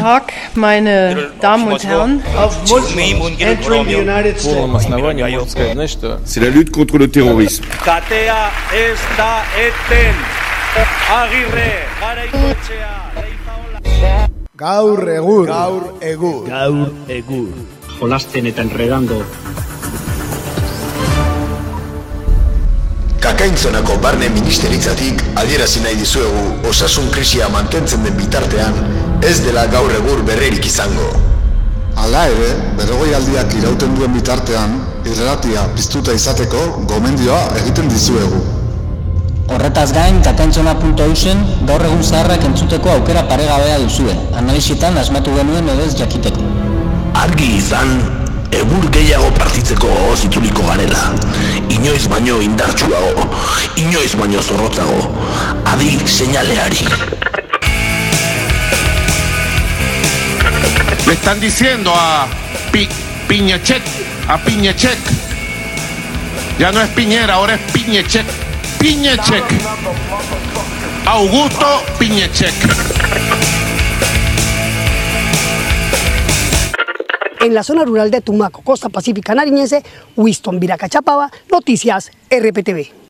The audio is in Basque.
Tag, meine Damen und Herren. Entering the United States. полном основании можно сказать, знаешь что? C'est la lutte contre le terrorisme. Katea ez da eten. Agirre, garaikoetxea, leizaola. Gaur egur. Gaur egur. Gaur egur. jolasten eta enredando Kakaintzonako barne ministeritzatik adierazi nahi dizuegu osasun krisia mantentzen den bitartean ez dela gaur egur berrerik izango. Hala ere, berrogoi aldiak irauten duen bitartean, irratia piztuta izateko gomendioa egiten dizuegu. Horretaz gain, kakantzona.eusen gaur egun zaharrak entzuteko aukera paregabea duzue, analizietan asmatu genuen edo ez jakiteko. Argi izan, egur gehiago partitzeko gogoz itzuliko garela. Inoiz baino indartsuago, inoiz baino zorrotzago, adi seinaleari. Le están diciendo a Pi Piñechek, a Piñechek. Ya no es Piñera, ahora es Piñechek. Piñechek. Augusto Piñechek. En la zona rural de Tumaco, costa pacífica nariñense, Winston Viracachapaba, Noticias RPTV.